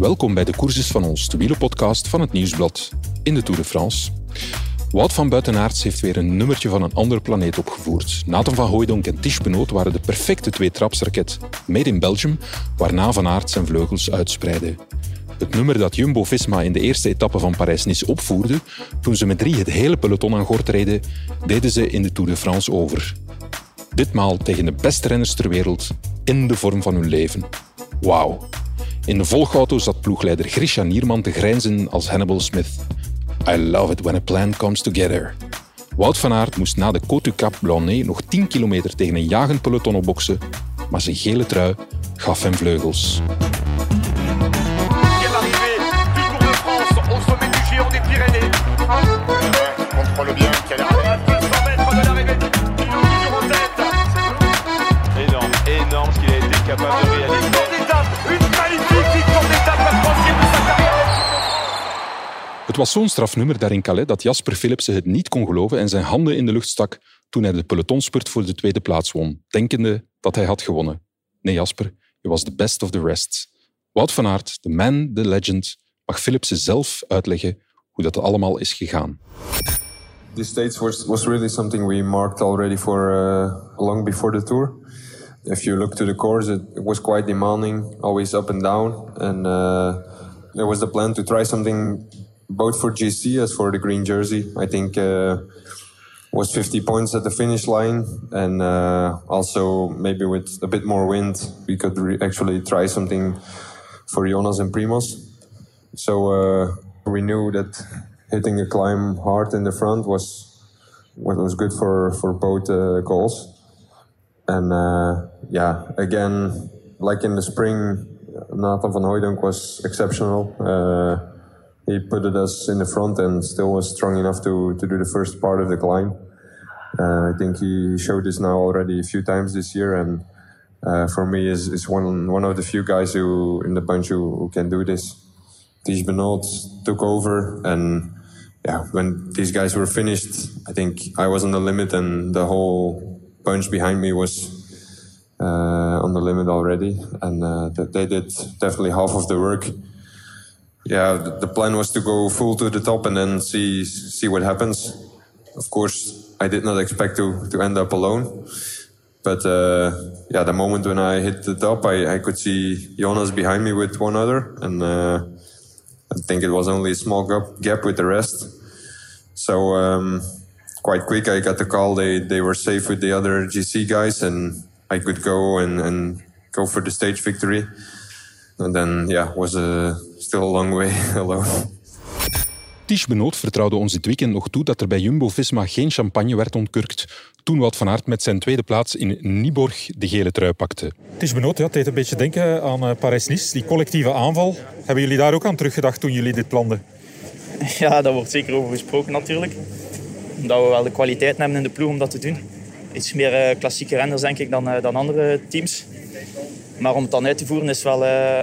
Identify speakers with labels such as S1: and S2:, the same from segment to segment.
S1: Welkom bij de Courses van ons, de wielenpodcast van het Nieuwsblad in de Tour de France. Wout van Buitenaerts heeft weer een nummertje van een andere planeet opgevoerd. Nathan van Hooijdonk en Tish Benoot waren de perfecte twee-trapsraket. Made in Belgium, waarna Van Aert zijn vleugels uitspreidde. Het nummer dat Jumbo-Visma in de eerste etappe van Parijs-Nice opvoerde, toen ze met drie het hele peloton aan gort reden, deden ze in de Tour de France over. Ditmaal tegen de beste renners ter wereld in de vorm van hun leven. Wauw. In de volgauto zat ploegleider Grisha Nierman te grijnzen als Hannibal Smith. I love it when a plan comes together. Wout van Aert moest na de Côte du Cap Blanc nog 10 kilometer tegen een jagend peloton opboksen, maar zijn gele trui gaf hem vleugels. Was zo'n strafnummer daar in Calais dat Jasper Philipsen het niet kon geloven en zijn handen in de lucht stak toen hij de pelotonspurt voor de tweede plaats won, denkende dat hij had gewonnen. Nee, Jasper, je was the best of the rest. Wout van Aert, the man, the legend, mag Philipsen zelf uitleggen hoe dat allemaal is gegaan.
S2: This stage was, was really something we marked already for uh, long before the tour. If you look to the course, it, it was quite demanding, always up and down. And uh, there was the plan to try something both for GC as for the green jersey. I think uh, was 50 points at the finish line, and uh, also maybe with a bit more wind, we could re- actually try something for Jonas and Primos. So uh, we knew that hitting a climb hard in the front was what was good for for both uh, goals. And uh, yeah, again, like in the spring, Nathan van Hooydonk was exceptional. He put us in the front and still was strong enough to to do the first part of the climb. Uh, I think he showed this now already a few times this year, and uh, for me is is one one of the few guys who in the bunch who, who can do this. Ties Benoot took over, and yeah, when these guys were finished, I think I was on the limit, and the whole bunch behind me was uh, on the limit already, and uh, they did definitely half of the work. Yeah, the, plan was to go full to the top and then see see what happens. Of course, I did not expect to to end up alone. But uh, yeah, the moment when I hit the top, I, I could see Jonas behind me with one other, and uh, I think it was only a small gap, gap with the rest. So um, quite quick, I got the call. They they were safe with the other GC guys, and I could go and, and go for the stage victory. And then yeah, was uh, still a long way alone.
S1: Ties Benoot vertrouwde ons dit weekend nog toe dat er bij Jumbo-Visma geen champagne werd ontkurkt toen Wout van Aert met zijn tweede plaats in Nieborg de gele trui pakte.
S3: Ties Benoot, ja, het deed een beetje denken aan uh, Parijs-Nice, die collectieve aanval. Hebben jullie daar ook aan teruggedacht toen jullie dit planden?
S4: Ja, daar wordt zeker over gesproken natuurlijk. Omdat we wel de kwaliteit hebben in de ploeg om dat te doen. Iets meer uh, klassieke renners denk ik dan, uh, dan andere teams. Maar om het dan uit te voeren is wel, uh,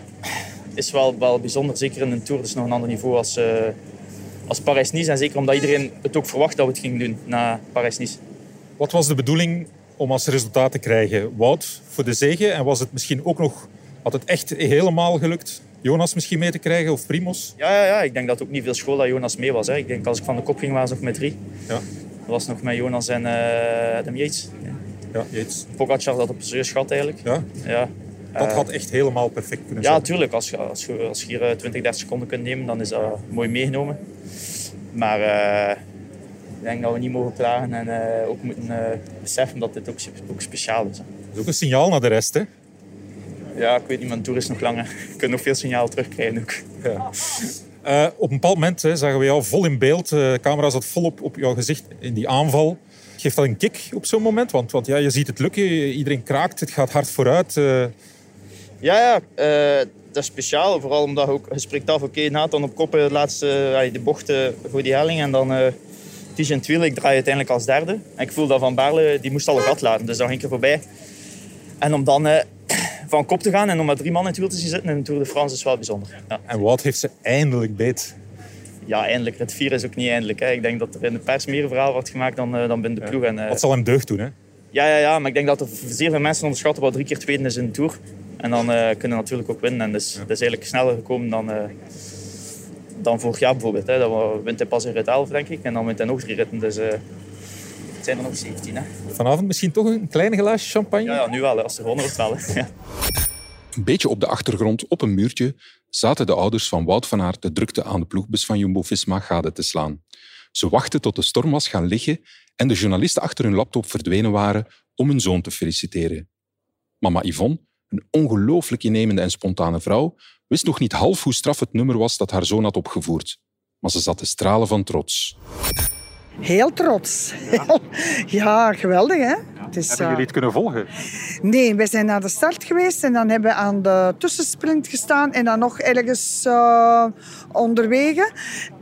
S4: is wel, wel bijzonder. Zeker in een Tour. Dat is nog een ander niveau als, als Parijs-Nice. En zeker omdat iedereen het ook verwacht dat we het gingen doen na Parijs-Nice.
S3: Wat was de bedoeling om als resultaat te krijgen? Wout voor de zege? En was het misschien ook nog... Had het echt helemaal gelukt? Jonas misschien mee te krijgen of Primos?
S4: Ja, ja, ja. ik denk dat het ook niet veel school dat Jonas mee was. Hè. Ik denk als ik van de kop ging, waren ze nog met drie.
S3: Ja.
S4: Dat was nog met Jonas en uh, Adam Yates. Ja.
S3: Yates.
S4: Pogacar dat op serieus gat eigenlijk.
S3: Ja.
S4: ja.
S3: Dat had echt helemaal perfect kunnen
S4: Ja,
S3: zijn.
S4: tuurlijk. Als je, als je, als je hier 20, 30 seconden kunt nemen, dan is dat mooi meegenomen. Maar uh, ik denk dat we niet mogen klagen en uh, ook moeten uh, beseffen dat dit ook, ook speciaal is. Hè.
S3: Dat is ook een signaal naar de rest, hè?
S4: Ja, ik weet niet, mijn tour is nog langer. Je kunt nog veel signaal terugkrijgen ook.
S3: Ja. Uh, op een bepaald moment hè, zagen we jou vol in beeld. De camera zat vol op, op jouw gezicht in die aanval. Geeft dat een kick op zo'n moment? Want, want ja, je ziet het lukken, iedereen kraakt, het gaat hard vooruit. Uh...
S4: Ja, ja uh, dat is speciaal. Vooral omdat je, ook, je spreekt af, oké, okay, Nathan op kop, de laatste de bochten voor die helling. En dan uh, Tige en Twiel, ik draai uiteindelijk als derde. En ik voel dat Van Baarle, die moest al een gat laten. Dus dan ging ik er voorbij. En om dan van kop te gaan en om met drie man in het wiel te zien zitten in de Tour de France is wel bijzonder. Ja.
S3: En wat heeft ze eindelijk beet?
S4: Ja, eindelijk. Het vier is ook niet eindelijk. Hè. Ik denk dat er in de pers meer verhaal wordt gemaakt dan, uh, dan binnen de ploeg. En, uh,
S3: Wat zal hem deugd doen, hè?
S4: Ja, ja, ja, maar ik denk dat er zeer veel mensen onderschatten wat drie keer tweede is in de Tour. En dan eh, kunnen we natuurlijk ook winnen. En dus, dat is eigenlijk sneller gekomen dan, eh, dan vorig jaar bijvoorbeeld. Hè. Dat wint hij pas in rit 11, denk ik. En dan wint hij nog drie ritten. Dus eh, het zijn er nog 17. Hè.
S3: Vanavond misschien toch een klein glaasje champagne?
S4: Ja, ja, nu wel. Hè. Als er gewonnen wordt wel. Hè. Ja.
S1: Een beetje op de achtergrond, op een muurtje, zaten de ouders van Wout van Aert de drukte aan de ploegbus van Jumbo-Visma gade te slaan. Ze wachten tot de storm was gaan liggen en de journalisten achter hun laptop verdwenen waren om hun zoon te feliciteren. Mama Yvonne, een ongelooflijk innemende en spontane vrouw, wist nog niet half hoe straf het nummer was dat haar zoon had opgevoerd. Maar ze zat te stralen van trots.
S5: Heel trots. Ja, geweldig hè. Is,
S3: Hebben
S5: eh,
S3: jullie het kunnen volgen?
S5: Nee, wij zijn naar de start geweest en dan hebben we aan de tussensprint gestaan en dan nog ergens uh, onderwege.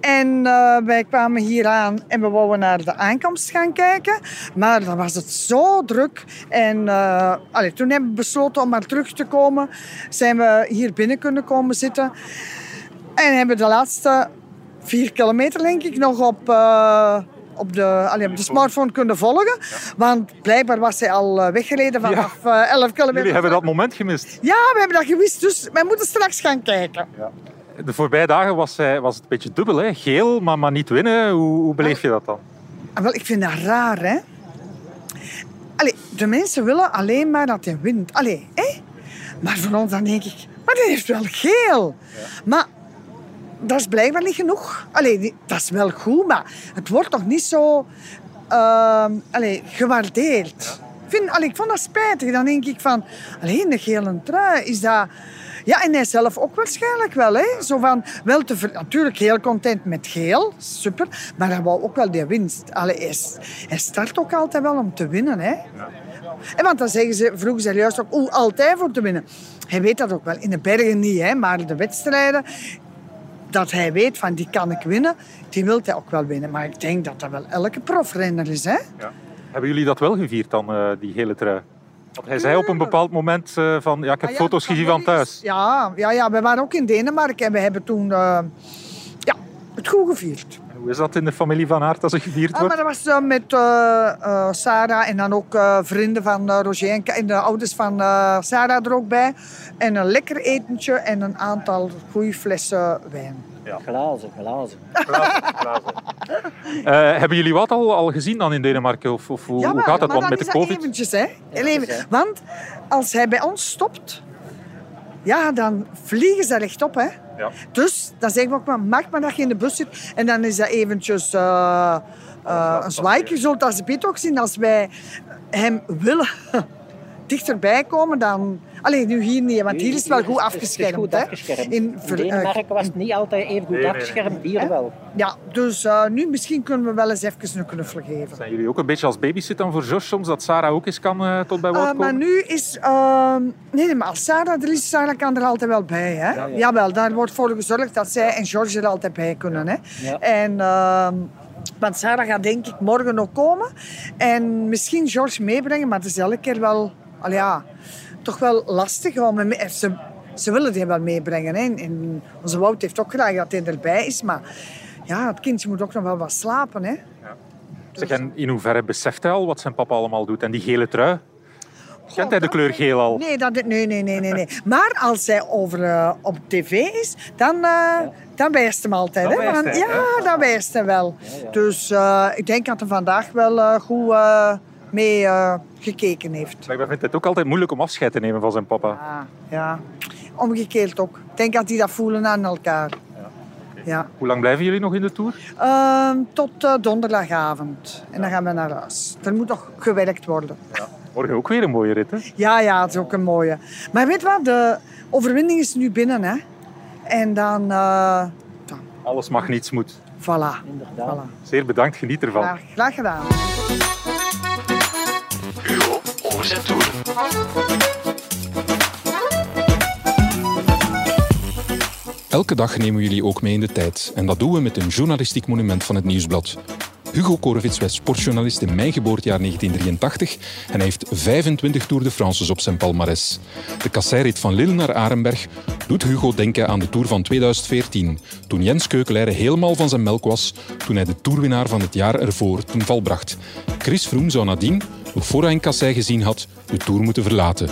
S5: En uh, wij kwamen hier aan en we wouden naar de aankomst gaan kijken. Maar dan was het zo druk. En uh, allee, toen hebben we besloten om maar terug te komen. Zijn we hier binnen kunnen komen zitten. En hebben de laatste vier kilometer, denk ik, nog op op de, allee, op de smartphone kunnen volgen. Want blijkbaar was hij al eh, weggereden vanaf ja. 11 kilometer.
S3: Jullie hebben dat moment gemist.
S5: Ja, we hebben dat gewist. Dus wij moeten straks gaan kijken.
S3: Ja. De voorbije dagen was, was het een beetje dubbel. Hè? Geel, maar, maar niet winnen. Hoe, hoe beleef je dat dan?
S5: Ah, wel, ik vind dat raar, hè. Allee, de mensen willen alleen maar dat hij wint. Allee, hè? Maar voor ons dan denk ik... Maar die heeft wel geel. Ja. Maar dat is blijkbaar niet genoeg. Allee, dat is wel goed, maar het wordt toch niet zo uh, gewaardeerd. Ik, vind, allee, ik vond dat spijtig. Dan denk ik van, alleen de gele trui, is dat... Ja, en hij zelf ook waarschijnlijk wel. Hè? Zo van, wel te. Natuurlijk heel content met geel, super. Maar hij wou ook wel die winst. Allee, hij, hij start ook altijd wel om te winnen. Hè? En want dan zeggen ze, vroegen ze juist ook, altijd voor te winnen. Hij weet dat ook wel. In de bergen niet, hè? maar de wedstrijden dat hij weet van die kan ik winnen, die wil hij ook wel winnen. Maar ik denk dat dat wel elke profrenner is. Hè?
S3: Ja. Hebben jullie dat wel gevierd dan, uh, die hele trui? Want hij zei op een bepaald moment uh, van, ja, ik heb ah, ja, foto's gezien van thuis.
S5: Ja, ja, ja, we waren ook in Denemarken en we hebben toen uh, ja, het goed gevierd.
S3: Hoe is dat in de familie van Aert als het gevierd wordt?
S5: Ah, maar dat was met Sarah en dan ook vrienden van Roger en, en, de ouders van Sarah er ook bij. En een lekker etentje en een aantal goede flessen wijn.
S6: Ja. Glazen, glazen.
S3: glazen, glazen. Uh, hebben jullie wat al, al gezien dan in Denemarken? Of, of hoe,
S5: ja, maar,
S3: hoe gaat het
S5: maar
S3: dan met de COVID?
S5: eventjes, hè. Even. Want als hij bij ons stopt, ja, dan vliegen ze rechtop, hè.
S3: Ja.
S5: Dus dan zeggen we ook maar, mag maar dat je in de bus zit. En dan is dat eventjes uh, uh, een zwaaikje. Je zult als Piet ook zien, als wij hem willen dichterbij komen, dan... Alleen nu hier niet, want hier is het wel goed afgeschermd.
S6: Het is goed afgeschermd.
S5: In,
S6: in Denemarken was het niet altijd even goed nee, afgeschermd, hier wel.
S5: Ja, dus uh, nu misschien kunnen we wel eens even een knuffel geven.
S3: Zijn jullie ook een beetje als babysitter voor George soms, dat Sarah ook eens kan uh, tot bij woord komen?
S5: Uh, maar nu is... nee, nee, maar als Sarah er is, Sarah kan er altijd wel bij. Hè? Ja, ja. Jawel, daar wordt voor gezorgd dat zij en George er altijd bij kunnen. Hè?
S6: Ja.
S5: En... ehm, want Sarah gaat denk ik morgen nog komen. En misschien George meebrengen, maar het is elke keer wel... Al ja, toch wel lastig. Hem, ze, ze willen die wel meebrengen. Hè. En onze Wout heeft ook graag dat hij erbij is. Maar ja, het kindje moet ook nog wel wat slapen. Hè.
S3: Ja. Zeg, en in hoeverre beseft hij al wat zijn papa allemaal doet? En die gele trui? Kent hij de kleur geel al?
S5: Nee, dat, nee, nee, nee, nee, nee. Maar als hij over, uh, op tv is, dan, uh, ja. dan wijst hem altijd.
S3: Dan
S5: hè? Want,
S3: hij,
S5: ja,
S3: hè?
S5: dan wijst hij wel.
S6: Ja, ja.
S5: Dus uh, ik denk dat hij vandaag wel goed mee gekeken heeft.
S3: Maar ik vind het ook altijd moeilijk om afscheid te nemen van zijn papa.
S5: Ja, ja. omgekeerd ook. Ik denk dat die dat voelen aan elkaar.
S3: Ja.
S5: Ja.
S3: Hoe lang blijven jullie nog in de Tour?
S5: Uh, tot uh, donderdagavond. En dan gaan we naar huis. Er moet nog gewerkt worden.
S3: Ja. Morgen ook weer een mooie rit, hè?
S5: Ja, ja, het is ook een mooie. Maar weet wat? De overwinning is nu binnen, hè. En dan... Uh, dan.
S3: Alles mag, niets moet.
S5: Voilà.
S6: Inderdaad.
S5: voilà.
S3: Zeer bedankt, geniet ervan.
S5: Graag gedaan.
S7: Toer.
S1: Elke dag nemen we jullie ook mee in de tijd. En dat doen we met een journalistiek monument van het Nieuwsblad. Hugo Korvits werd sportjournalist in mijn geboortejaar 1983 en hij heeft 25 Tour de France's op zijn palmares. De kasseirrit van Lille naar Arenberg doet Hugo denken aan de Tour van 2014, toen Jens Keukelaire helemaal van zijn melk was, toen hij de toerwinnaar van het jaar ervoor ten val bracht. Chris Froome zou nadien, nog voor hij een kassei gezien had, de Tour moeten verlaten.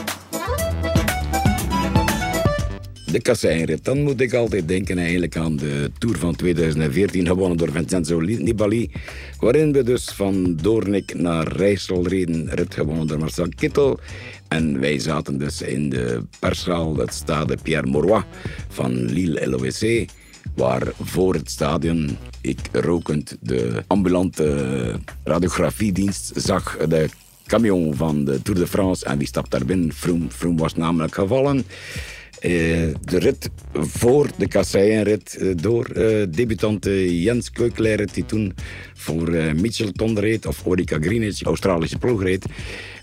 S8: de kasseienrit. Dan moet ik altijd denken eigenlijk aan de Tour van 2014, gewonnen door Vincenzo Nibali. Waarin we dus van Doornik naar Rijssel reden, rit gewonnen door Marcel Kittel. En wij zaten dus in de perszaal, dat stade Pierre Mauroy van Lille LOEC. Waar voor het stadion ik rokend de ambulante radiografiedienst zag. De camion van de Tour de France. En wie stapt daar binnen? Froome, was namelijk gevallen. Eh, de rit voor de kasseienrit uh, door uh, debutante Jens Keukler, die toen voor Mitchelton reed, of Orica Greenwich, Australische ploeg reed.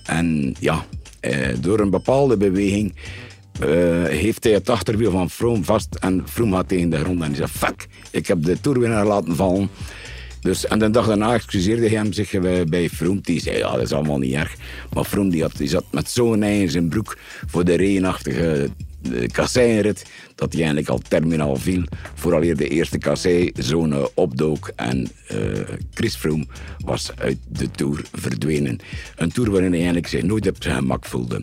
S8: En ja, door een bepaalde beweging heeft hij het achterwiel van Froome vast en Froome had tegen de grond en hij zei, fuck, ik heb de toerwinnaar laten vallen. Dus, en de dag daarna excuseerde hij hem zich bij Froome. Die zei, ja, dat is allemaal niet erg. Maar Froome die die zat met zo'n ei in zijn broek voor de regenachtige kasseienrit, dat hij eigenlijk al terminaal viel, vooraleer de eerste kasseizone opdook en uh, Chris Froome was uit de Tour verdwenen. Een Tour waarin hij eigenlijk zich nooit op zijn gemak voelde.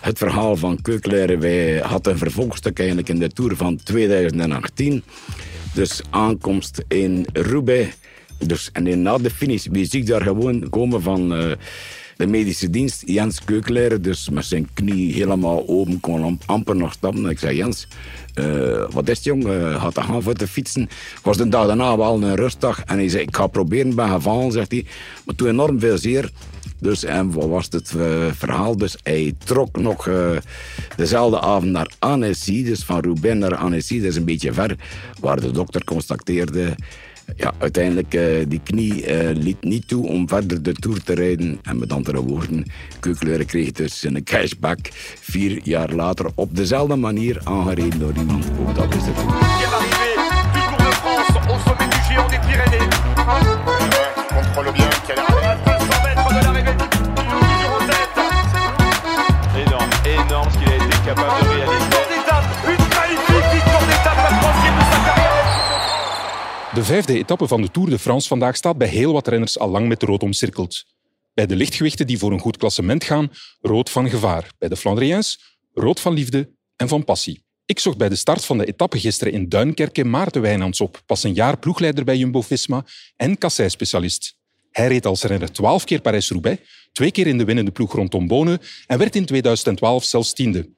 S8: Het verhaal van Keukler, wij had een vervolgstuk eigenlijk in de Tour van 2018. Dus aankomst in Roubaix. Dus, en na de finish, wie ik daar gewoon komen van... Uh, de medische dienst, Jens Keukelaar, dus met zijn knie helemaal open, kon amper nog stappen. Ik zei, Jens, uh, wat is het jong, uh, gaan voor te fietsen. was de dag daarna wel een rustdag en hij zei, ik ga proberen, ben gevallen, zegt hij. Maar toen enorm veel zeer. Dus en wat was het verhaal? Dus hij trok nog dezelfde avond naar Annecy, dus van Roubaix naar Annecy, dat is een beetje ver, waar de dokter constateerde ja, uiteindelijk uh, die knie uh, liet niet toe om verder de Tour te rijden. En met andere woorden, Keukleur kreeg dus een cashback vier jaar later op dezelfde manier aangereden door iemand. Ook dat is de Tour.
S7: Contrôle bien, quelle arrivée à 500 mètres de l'arrivée du en tête.
S9: Énorme, énorme ce qu'il a été capable de
S1: De vijfde etappe van de Tour de France vandaag staat bij heel wat renners al lang met rood omcirkeld. Bij de lichtgewichten die voor een goed klassement gaan, rood van gevaar. Bij de Flandriëns, rood van liefde en van passie. Ik zocht bij de start van de etappe gisteren in Duinkerke Maarten Wijnands op, pas een jaar ploegleider bij Jumbo-Visma en kasseispecialist. Hij reed als renner twaalf keer Parijs-Roubaix, twee keer in de winnende ploeg rondom Bonen en werd in 2012 zelfs tiende.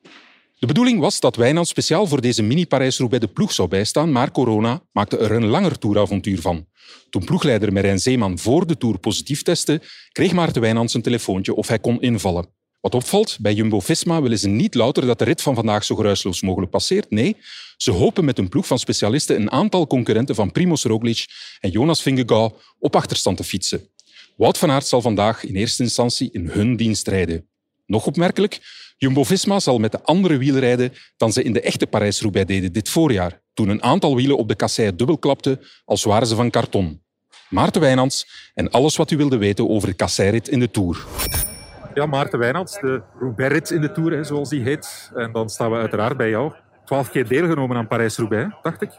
S1: De bedoeling was dat Wijnand speciaal voor deze mini-Parijs-Roubaix de ploeg zou bijstaan, maar corona maakte er een langer toeravontuur van. Toen ploegleider Merijn Zeeman voor de Tour positief testte, kreeg Maarten Wijnands een telefoontje of hij kon invallen. Wat opvalt, bij Jumbo-Visma willen ze niet louter dat de rit van vandaag zo geruisloos mogelijk passeert. Nee, ze hopen met een ploeg van specialisten een aantal concurrenten van Primoz Roglic en Jonas Vingegaard op achterstand te fietsen. Wout van Aert zal vandaag in eerste instantie in hun dienst rijden. Nog opmerkelijk, Jumbo-Visma zal met de andere wielen rijden dan ze in de echte Parijs-Roubaix deden dit voorjaar, toen een aantal wielen op de kassei dubbel klapte als waren ze van karton. Maarten Wijnands en alles wat u wilde weten over de kasseirit in de Tour.
S3: Ja, Maarten Wijnands, de Roubaix-rit in de Tour, hè, zoals die heet. En dan staan we uiteraard bij jou. Twaalf keer deelgenomen aan Parijs-Roubaix, dacht ik.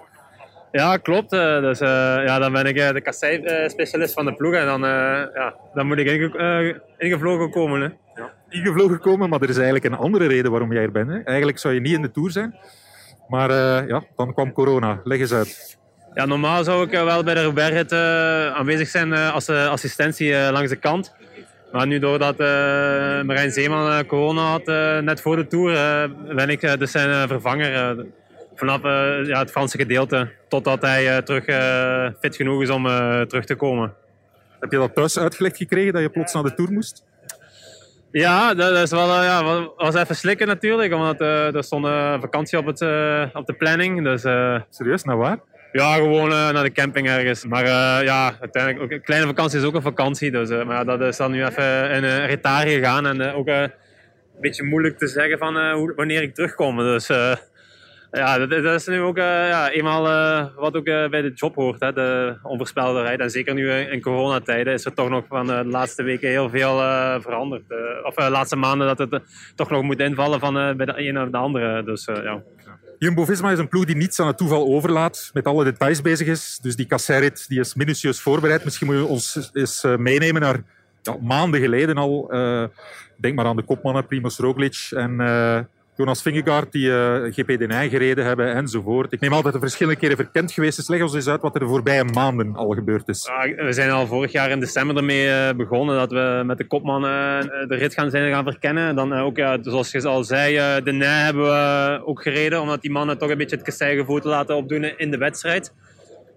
S10: Ja, klopt. Eh, Dus, eh, ja, dan ben ik eh, de kassei-specialist van de ploeg. En dan, eh, ja, dan moet ik inge eh, ingevlogen komen. Hè.
S3: Ingevlogen komen, maar er is eigenlijk een andere reden waarom jij er bent. Hè. Eigenlijk zou je niet in de Tour zijn. Maar eh, ja, dan kwam corona. Leg eens uit.
S10: Ja, normaal zou ik eh, wel bij de Roubaix uh, aanwezig zijn uh, als uh, assistentie langs de kant. Maar nu doordat Marijn Zeeman corona had net voor de Tour, ben ik dus zijn vervanger vanaf ja, het Franse gedeelte. Totdat hij terug fit genoeg is om terug te komen.
S3: Heb je dat thuis uitgelegd gekregen, dat je plots naar de Tour moest?
S10: Ja, dat is wel, ja, was even slikken natuurlijk, omdat er stond vakantie op, het, op de planning. Dus,
S3: Serieus, naar waar?
S10: Ja, gewoon uh, naar de camping ergens. Maar uh, ja, uiteindelijk, ook, een kleine vakantie is ook een vakantie. Dus, uh, maar ja, dat is dan nu even in een retaar gegaan. En ook een beetje moeilijk te zeggen van hoe, wanneer ik terugkom. Dus ja, dat, is nu ook ja, eenmaal wat ook bij de job hoort. Hè, de onvoorspelbaarheid. En zeker nu in coronatijden is er toch nog van de laatste weken heel veel veranderd. of de laatste maanden dat het toch nog moet invallen van bij de een of de andere. Dus ja.
S3: Jumbo-Visma is een ploeg die niets aan het toeval overlaat, met alle details bezig is. Dus die kasseirit die is minutieus voorbereid. Misschien moet je ons eens meenemen naar ja, maanden geleden al. Denk maar aan de kopmannen Primoz Roglic en Jonas Vingegaard, die eh GP Den gereden hebben enzovoort. Ik neem altijd de verschillende keren verkend geweest. Dus leg ons eens uit wat er de voorbije maanden al gebeurd is.
S10: We zijn al vorig jaar in december ermee eh, begonnen dat we met de kopman eh, de rit gaan, zijn gaan verkennen. Dan ook, zoals je al zei, de Nij hebben we ook gereden, omdat die mannen toch een beetje het kasseigevoel te laten opdoen in de wedstrijd.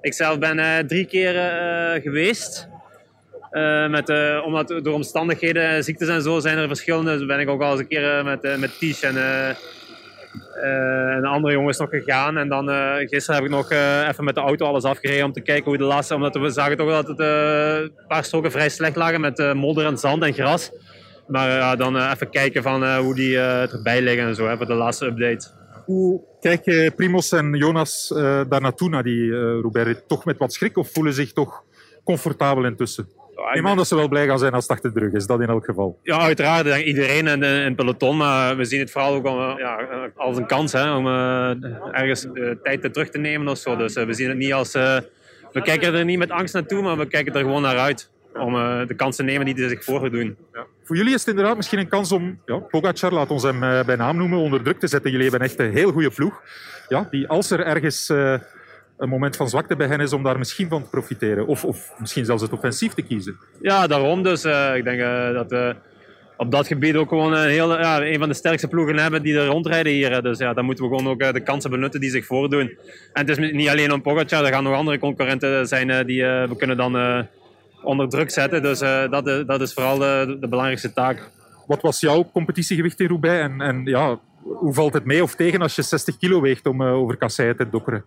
S10: Ik zelf ben drie keer geweest. Eh, met, eh, omdat door omstandigheden, ziektes en zo, zijn er verschillende. Dus ben ik ook al eens een keer eh, met, met Tish en, en de andere jongens nog gegaan. En dan gisteren heb ik nog even met de auto alles afgereden om te kijken hoe de laatste... Omdat we zagen toch dat het een paar stroken vrij slecht lagen met modder en zand en gras. Maar dan even kijken van hoe die erbij liggen en zo, hè, voor de laatste update.
S3: Hoe kijk je Primos en Jonas daar naartoe, naar die eh Roubaix? Toch met wat schrik of voelen zich toch comfortabel intussen? Ik aan dat ze wel blij gaan zijn als het achter de rug is, dat in elk geval.
S10: Ja, uiteraard. Iedereen in, in het peloton. Maar we zien het vooral ook al, ja, als een kans hè, om eh, ergens eh, tijd terug te nemen of zo. Dus eh, we zien het niet als... eh, we kijken er niet met angst naartoe, maar we kijken er gewoon naar uit. Om eh, de kans te nemen die die zich voordoen.
S3: Voor jullie is het inderdaad misschien een kans om ja, Pogacar, laat ons hem eh, bij naam noemen, onder druk te zetten. Jullie hebben echt een heel goede ploeg. Ja, die als er ergens eh, een moment van zwakte bij hen is, om daar misschien van te profiteren. Of, of misschien zelfs het offensief te kiezen.
S10: Ja, daarom dus. eh, ik denk eh, dat we op dat gebied ook gewoon een, heel, ja, een van de sterkste ploegen hebben die er rondrijden hier. Dus ja, dan moeten we gewoon ook eh, de kansen benutten die zich voordoen. En het is niet alleen om Pogacar, er gaan nog andere concurrenten zijn eh, die eh, we kunnen dan eh, onder druk zetten. Dus eh, dat, is- dat is vooral de, de belangrijkste taak.
S3: Wat was jouw competitiegewicht in Roubaix? En, en ja, hoe valt het mee of tegen als je 60 kilo weegt om eh, over kasseien te dokkeren?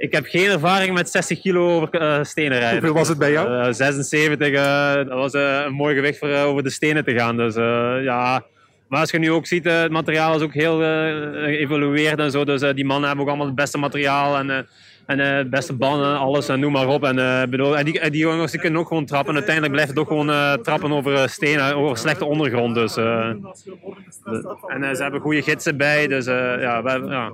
S10: Ik heb geen ervaring met 60 kilo over eh, stenen rijden.
S3: Hoeveel was het bij jou?
S10: Eh, 76, eh, dat was eh, een mooi gewicht voor eh, over de stenen te gaan. Dus eh, ja, maar als je nu ook ziet, het materiaal is ook heel eh, geëvolueerd en zo. Dus die mannen hebben ook allemaal het beste materiaal en, eh, en eh, het beste banden, alles en noem maar op. En, eh, bedoel, en, die, die jongens die kunnen ook gewoon trappen. Uiteindelijk blijft het ook gewoon eh, trappen over eh, stenen, over slechte ondergrond. Dus, eh, de- en ze hebben goede gidsen bij, dus eh, ja, wij- ja.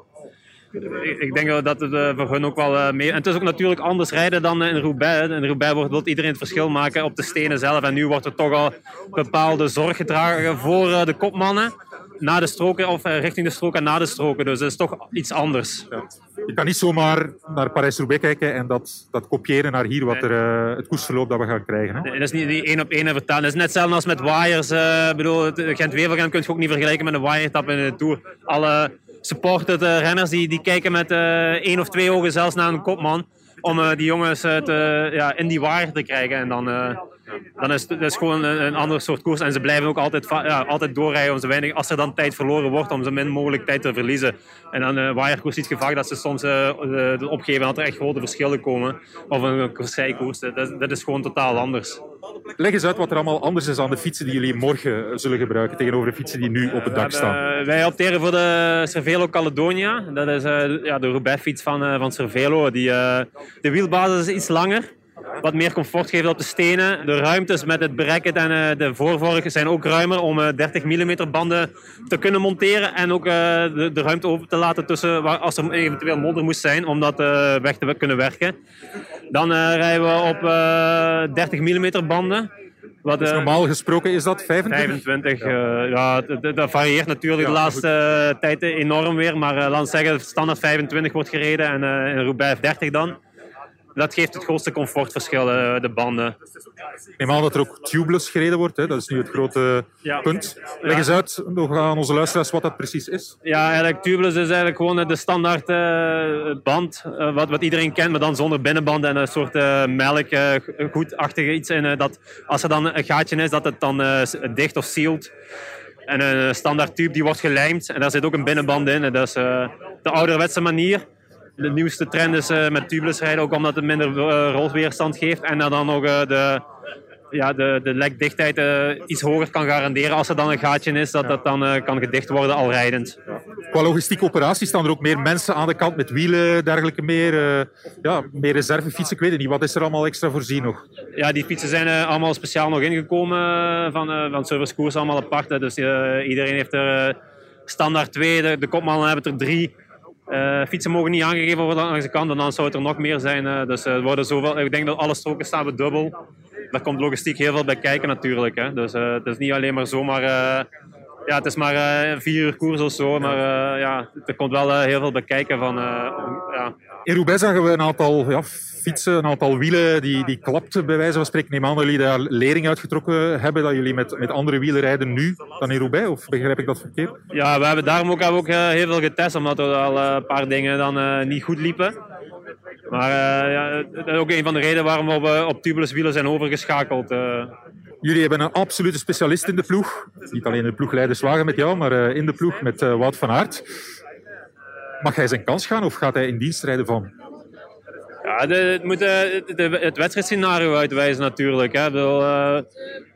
S10: Ik, denk dat het eh, voor hun ook wel eh, mee... En het is ook natuurlijk anders rijden dan in Roubaix. In Roubaix wordt, wil iedereen het verschil maken op de stenen zelf. En nu wordt er toch al bepaalde zorg gedragen voor eh, de kopmannen. Na de stroken of richting de stroken en na de stroken. Dus dat is toch iets anders.
S3: Je kan niet zomaar naar Parijs-Roubaix kijken en dat, dat kopiëren naar hier, wat er, het koersverloop dat we gaan krijgen. Hè?
S10: Nee, dat is niet, niet één op één vertalen. Dat is net hetzelfde als met waaiers. Ik bedoel, Gent-Wevelgem kun je ook niet vergelijken met een waaiertap in de Tour. Alle supported eh, renners die, die kijken met eh, één of twee ogen zelfs naar een kopman. Om eh, die jongens ja, in die waaier te krijgen. En dan, dan is het dat is gewoon een, een ander soort koers. En ze blijven ook altijd, ja, altijd doorrijden. Om zo weinig, als er dan tijd verloren wordt, om zo min mogelijk tijd te verliezen. En dan uh, waaierkoers is het gevaar dat ze soms eh, de- de opgeven dat er echt grote verschillen komen. Of een kasseikoers. Dat, dat is gewoon totaal anders.
S3: Leg eens uit wat er allemaal anders is aan de fietsen die jullie morgen eh, zullen gebruiken tegenover de fietsen die nu op het dak staan.
S10: Eh, wij opteren voor de Cervelo Caledonia. Dat is eh, ja, de Roubaix-fiets van, eh, van Cervelo. Die, eh, de wielbasis is iets langer. Wat meer comfort geeft op de stenen. De ruimtes met het bracket en eh, de voorvork zijn ook ruimer om eh, 30 mm banden te kunnen monteren. En ook eh, de, de ruimte open te laten tussen waar, als er eventueel modder moest zijn om dat eh, weg te kunnen werken. Dan eh, rijden we op eh 30 mm banden. Wat,
S3: Dus
S10: eh,
S3: normaal gesproken is dat 25?
S10: 25, ja, ja dat, varieert natuurlijk de laatste eh, tijd enorm weer. Maar eh, laat ons zeggen, standaard 25 wordt gereden en eh in Roubaix 30 dan. Dat geeft het grootste comfortverschil, eh, de banden.
S3: Neem aan dat er ook tubeless gereden wordt. Hè? Dat is nu het grote
S10: Ja.
S3: punt. Leg eens uit nog aan onze luisteraars wat dat precies is.
S10: Ja, eigenlijk tubeless is eigenlijk gewoon eh, de standaard eh, band, wat, wat iedereen kent, maar dan zonder binnenband en een soort melk, goedachtige iets. En dat als er dan een gaatje is, dat het dan dicht of sealed. En een standaard tube die wordt gelijmd en daar zit ook een binnenband in. En dat is de ouderwetse manier. De nieuwste trend is eh, met tubeless rijden, ook omdat het minder eh, rolweerstand geeft. En dan, dan nog eh, de, ja, de, de lekdichtheid iets hoger kan garanderen. Als er dan een gaatje is, dat dat dan kan gedicht worden al rijdend.
S3: Qua logistieke operaties staan er ook meer mensen aan de kant met wielen, dergelijke meer. ja, meer reservefietsen. Ik weet het niet. Wat is er allemaal extra voorzien nog?
S10: Ja, die fietsen zijn allemaal speciaal nog ingekomen van, van Service Koers, allemaal apart. hè. Dus iedereen heeft er standaard twee, de, de kopmannen hebben er drie. Eh, fietsen mogen niet aangegeven worden langs de kant, dan zou het er nog meer zijn. eh. dus eh, worden zoveel, ik denk dat alle stroken staan we dubbel. Daar komt logistiek heel veel bij kijken natuurlijk. Hè. Dus het is niet alleen maar zomaar ja, het is maar eh, vier uur koers of zo, maar eh, ja, er komt wel eh, heel veel bekijken van, ja.
S3: In Roubaix zagen we een aantal ja, fietsen, een aantal wielen die, die klapten bij wijze van spreken. Neem aan dat jullie daar lering uitgetrokken hebben, dat jullie met, met andere wielen rijden nu dan in Roubaix, of begrijp ik dat verkeerd?
S10: Ja, we hebben daarom ook, hebben ook heel veel getest, omdat er al een paar dingen dan niet goed liepen. Maar ja, dat is ook een van de redenen waarom we op, op tubeless wielen zijn overgeschakeld.
S3: Jullie hebben een absolute specialist in de ploeg. Niet alleen de ploegleiders wagen met jou, maar eh, in de ploeg met eh, Wout van Aert. Mag hij zijn kans gaan of gaat hij in dienst rijden van?
S10: Ja, het moet eh, het wedstrijdscenario uitwijzen natuurlijk. Hè.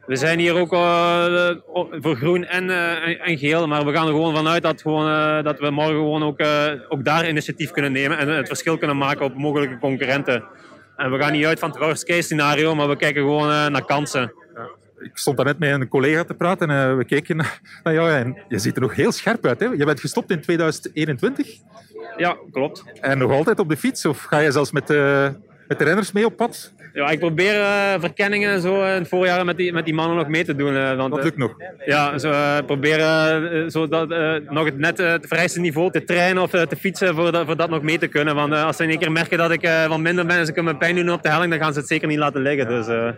S10: We zijn hier ook voor groen en, en, geel, maar we gaan er gewoon vanuit dat, gewoon, dat we morgen gewoon ook, ook daar initiatief kunnen nemen en het verschil kunnen maken op mogelijke concurrenten. En we gaan niet uit van het worst case scenario, maar we kijken gewoon naar kansen.
S3: Ik stond daarnet met een collega te praten en eh, we keken naar jou en je ziet er nog heel scherp uit. Hè? Je bent gestopt in 2021
S10: Ja, klopt.
S3: en nog altijd op de fiets of ga je zelfs met, eh, met de renners mee op pad?
S10: Ja, ik probeer eh, verkenningen en zo in het voorjaar met die, met die mannen nog mee te doen. eh, want,
S3: Dat
S10: eh,
S3: lukt nog.
S10: Ja, zo, eh, proberen eh, zo dat, eh, nog het net eh, het vereiste niveau te trainen of eh, te fietsen voor dat, voor dat nog mee te kunnen. Want eh, als ze in één keer merken dat ik eh, wat minder ben en ze kunnen me pijn doen op de helling, dan gaan ze het zeker niet laten liggen. Dus, eh,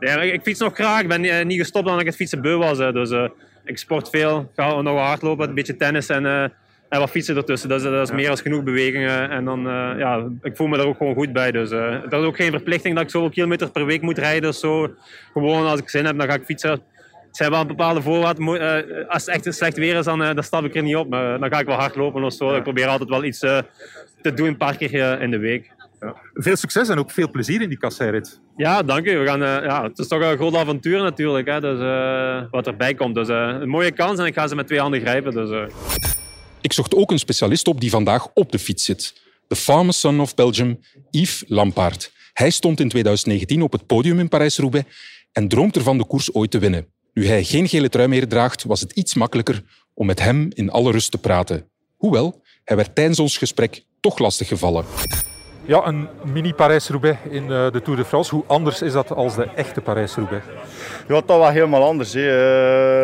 S10: ja, ik, ik fiets nog graag. Ik ben eh, niet gestopt omdat ik het fietsen beu was. hè. Dus eh, ik sport veel, ga nog hardlopen, een beetje tennis en, eh, en wat fietsen ertussen. Dus, dat is meer als genoeg bewegingen. En dan, ja, ik voel me daar ook gewoon goed bij. Dus dat is ook geen verplichting dat ik zoveel kilometer per week moet rijden of zo. Gewoon als ik zin heb, dan ga ik fietsen. Het zijn wel bepaalde voorwaarden. Als het echt slecht weer is, dan, dan stap ik er niet op. Maar dan ga ik wel hardlopen of zo. Ik probeer altijd wel iets te doen, een paar keer in de week.
S3: Veel succes en ook veel plezier in die kasseirit.
S10: Ja, dank u. We gaan, eh, ja, het is toch een groot avontuur natuurlijk, hè, dus, eh, wat erbij komt. Dus eh, een mooie kans en ik ga ze met twee handen grijpen. Dus, eh.
S1: Ik zocht ook een specialist op die vandaag op de fiets zit. De famous son of Belgium, Yves Lampaard. Hij stond in 2019 op het podium in Parijs-Roubaix en droomt ervan de koers ooit te winnen. Nu hij geen gele trui meer draagt, was het iets makkelijker om met hem in alle rust te praten. Hoewel, hij werd tijdens ons gesprek toch lastig gevallen.
S3: Ja, een mini Parijs-Roubaix in eh, de Tour de France. Hoe anders is dat als de echte Parijs-Roubaix?
S11: Ja, dat was helemaal anders. Hè.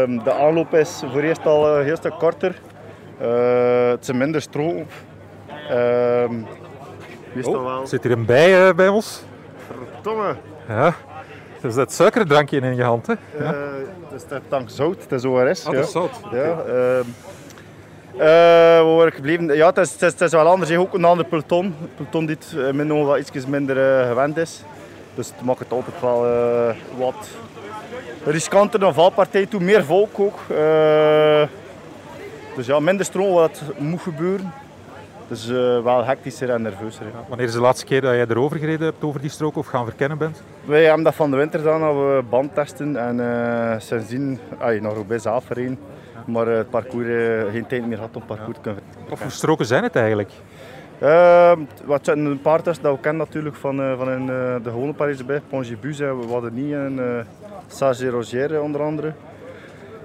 S11: Eh, De aanloop is voor eerst al een heel stuk korter. Eh, het is minder stroom. Uh, meestal wel.
S3: Zit hier een bij eh, bij ons?
S11: Verdomme.
S3: Ja. Dus dat suikerdrankje in je hand, hè? Ja.
S11: Eh, het is dank zout, het is ORS.
S3: Ah,
S11: ja.
S3: dat is zout.
S11: Ja, ehm, eh, waar word ik gebleven? Ja, het is, het is, het is wel anders. Je ook een ander peloton. Een peloton die het, wel iets minder eh, gewend is. Dus het maakt het altijd wel eh, wat riskanter dan valpartij toe. Meer volk ook. Dus ja, minder stroom wat moet gebeuren. Dus eh, wel hectischer en nerveuzer.
S3: Wanneer is de laatste keer dat jij erover gereden hebt over die strook of gaan verkennen bent?
S11: Wij hebben dat van de winter gedaan, dat we band testen. En eh sindsdien, ay, nog Roubaix zelf gereden. Maar eh, het parcours, eh, geen tijd meer had om parcours te kunnen
S3: Of hoe stroken zijn het eigenlijk?
S11: Ehm, wat zijn een paar dat we kennen natuurlijk van, eh, van in, de gewone Parijs-Roubaix. Pongibus hebben we hadden niet en uh, Sage Rogier onder andere.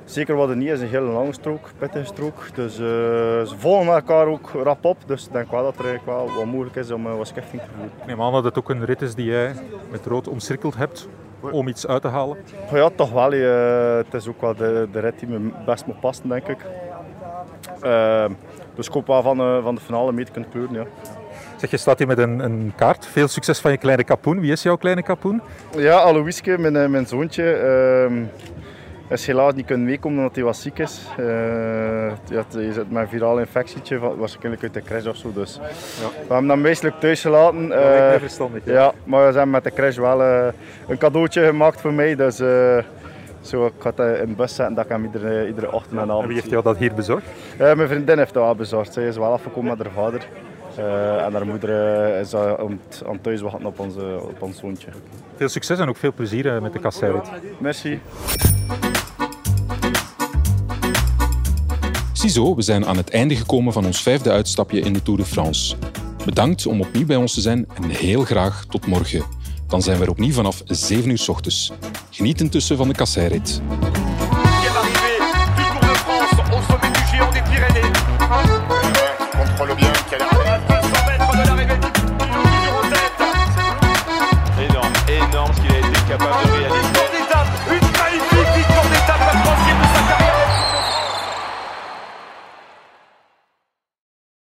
S11: Zeker wat er niet is een hele lange strook, pittige strook. Dus ze volgen elkaar ook rap op. Dus ik denk wel dat er eigenlijk wel wat mogelijk is om wat schifting te voeren.
S3: Ik neem aan dat het ook een rit is die jij met rood omcirkeld hebt om iets uit te halen.
S11: Ja, toch wel. eh, het is ook wel de, de rit die me best moet passen, denk ik. Ehm, dus ik hoop wel van, eh, van de finale mee te kunnen kleuren. Ja.
S3: Zeg, je staat hier met een, een kaart. Veel succes van je kleine kapoen. Wie is jouw kleine kapoen?
S11: Ja, Aloiske, mijn, eh, mijn zoontje, ehm, is helaas niet kunnen meekomen omdat hij was ziek is. Ja, hij zit met een viraal infectietje, waarschijnlijk uit de crash of zo. Dus. We hebben hem meestelijk thuis gelaten. Eh,
S3: verstandig, ja.
S11: ja, maar we hebben met de crash wel eh, een cadeautje gemaakt voor mij. Dus, zo, ik ga het in de bus zetten dat ik hem iedere, iedere ochtend en avond
S3: En wie heeft jou dat hier bezorgd?
S11: Mijn vriendin heeft dat wel bezorgd. Zij is wel afgekomen met haar vader. En haar moeder is aan, het- thuis wachten op, onze, op ons zoontje.
S3: Veel succes en ook veel plezier met de kasseirit.
S11: Merci.
S1: Ziezo, we zijn aan het einde gekomen van ons vijfde uitstapje in de Tour de France. Bedankt om opnieuw bij ons te zijn en heel graag tot morgen. Dan zijn we er opnieuw vanaf 7 uur 's ochtends. Geniet intussen van de kasseirit.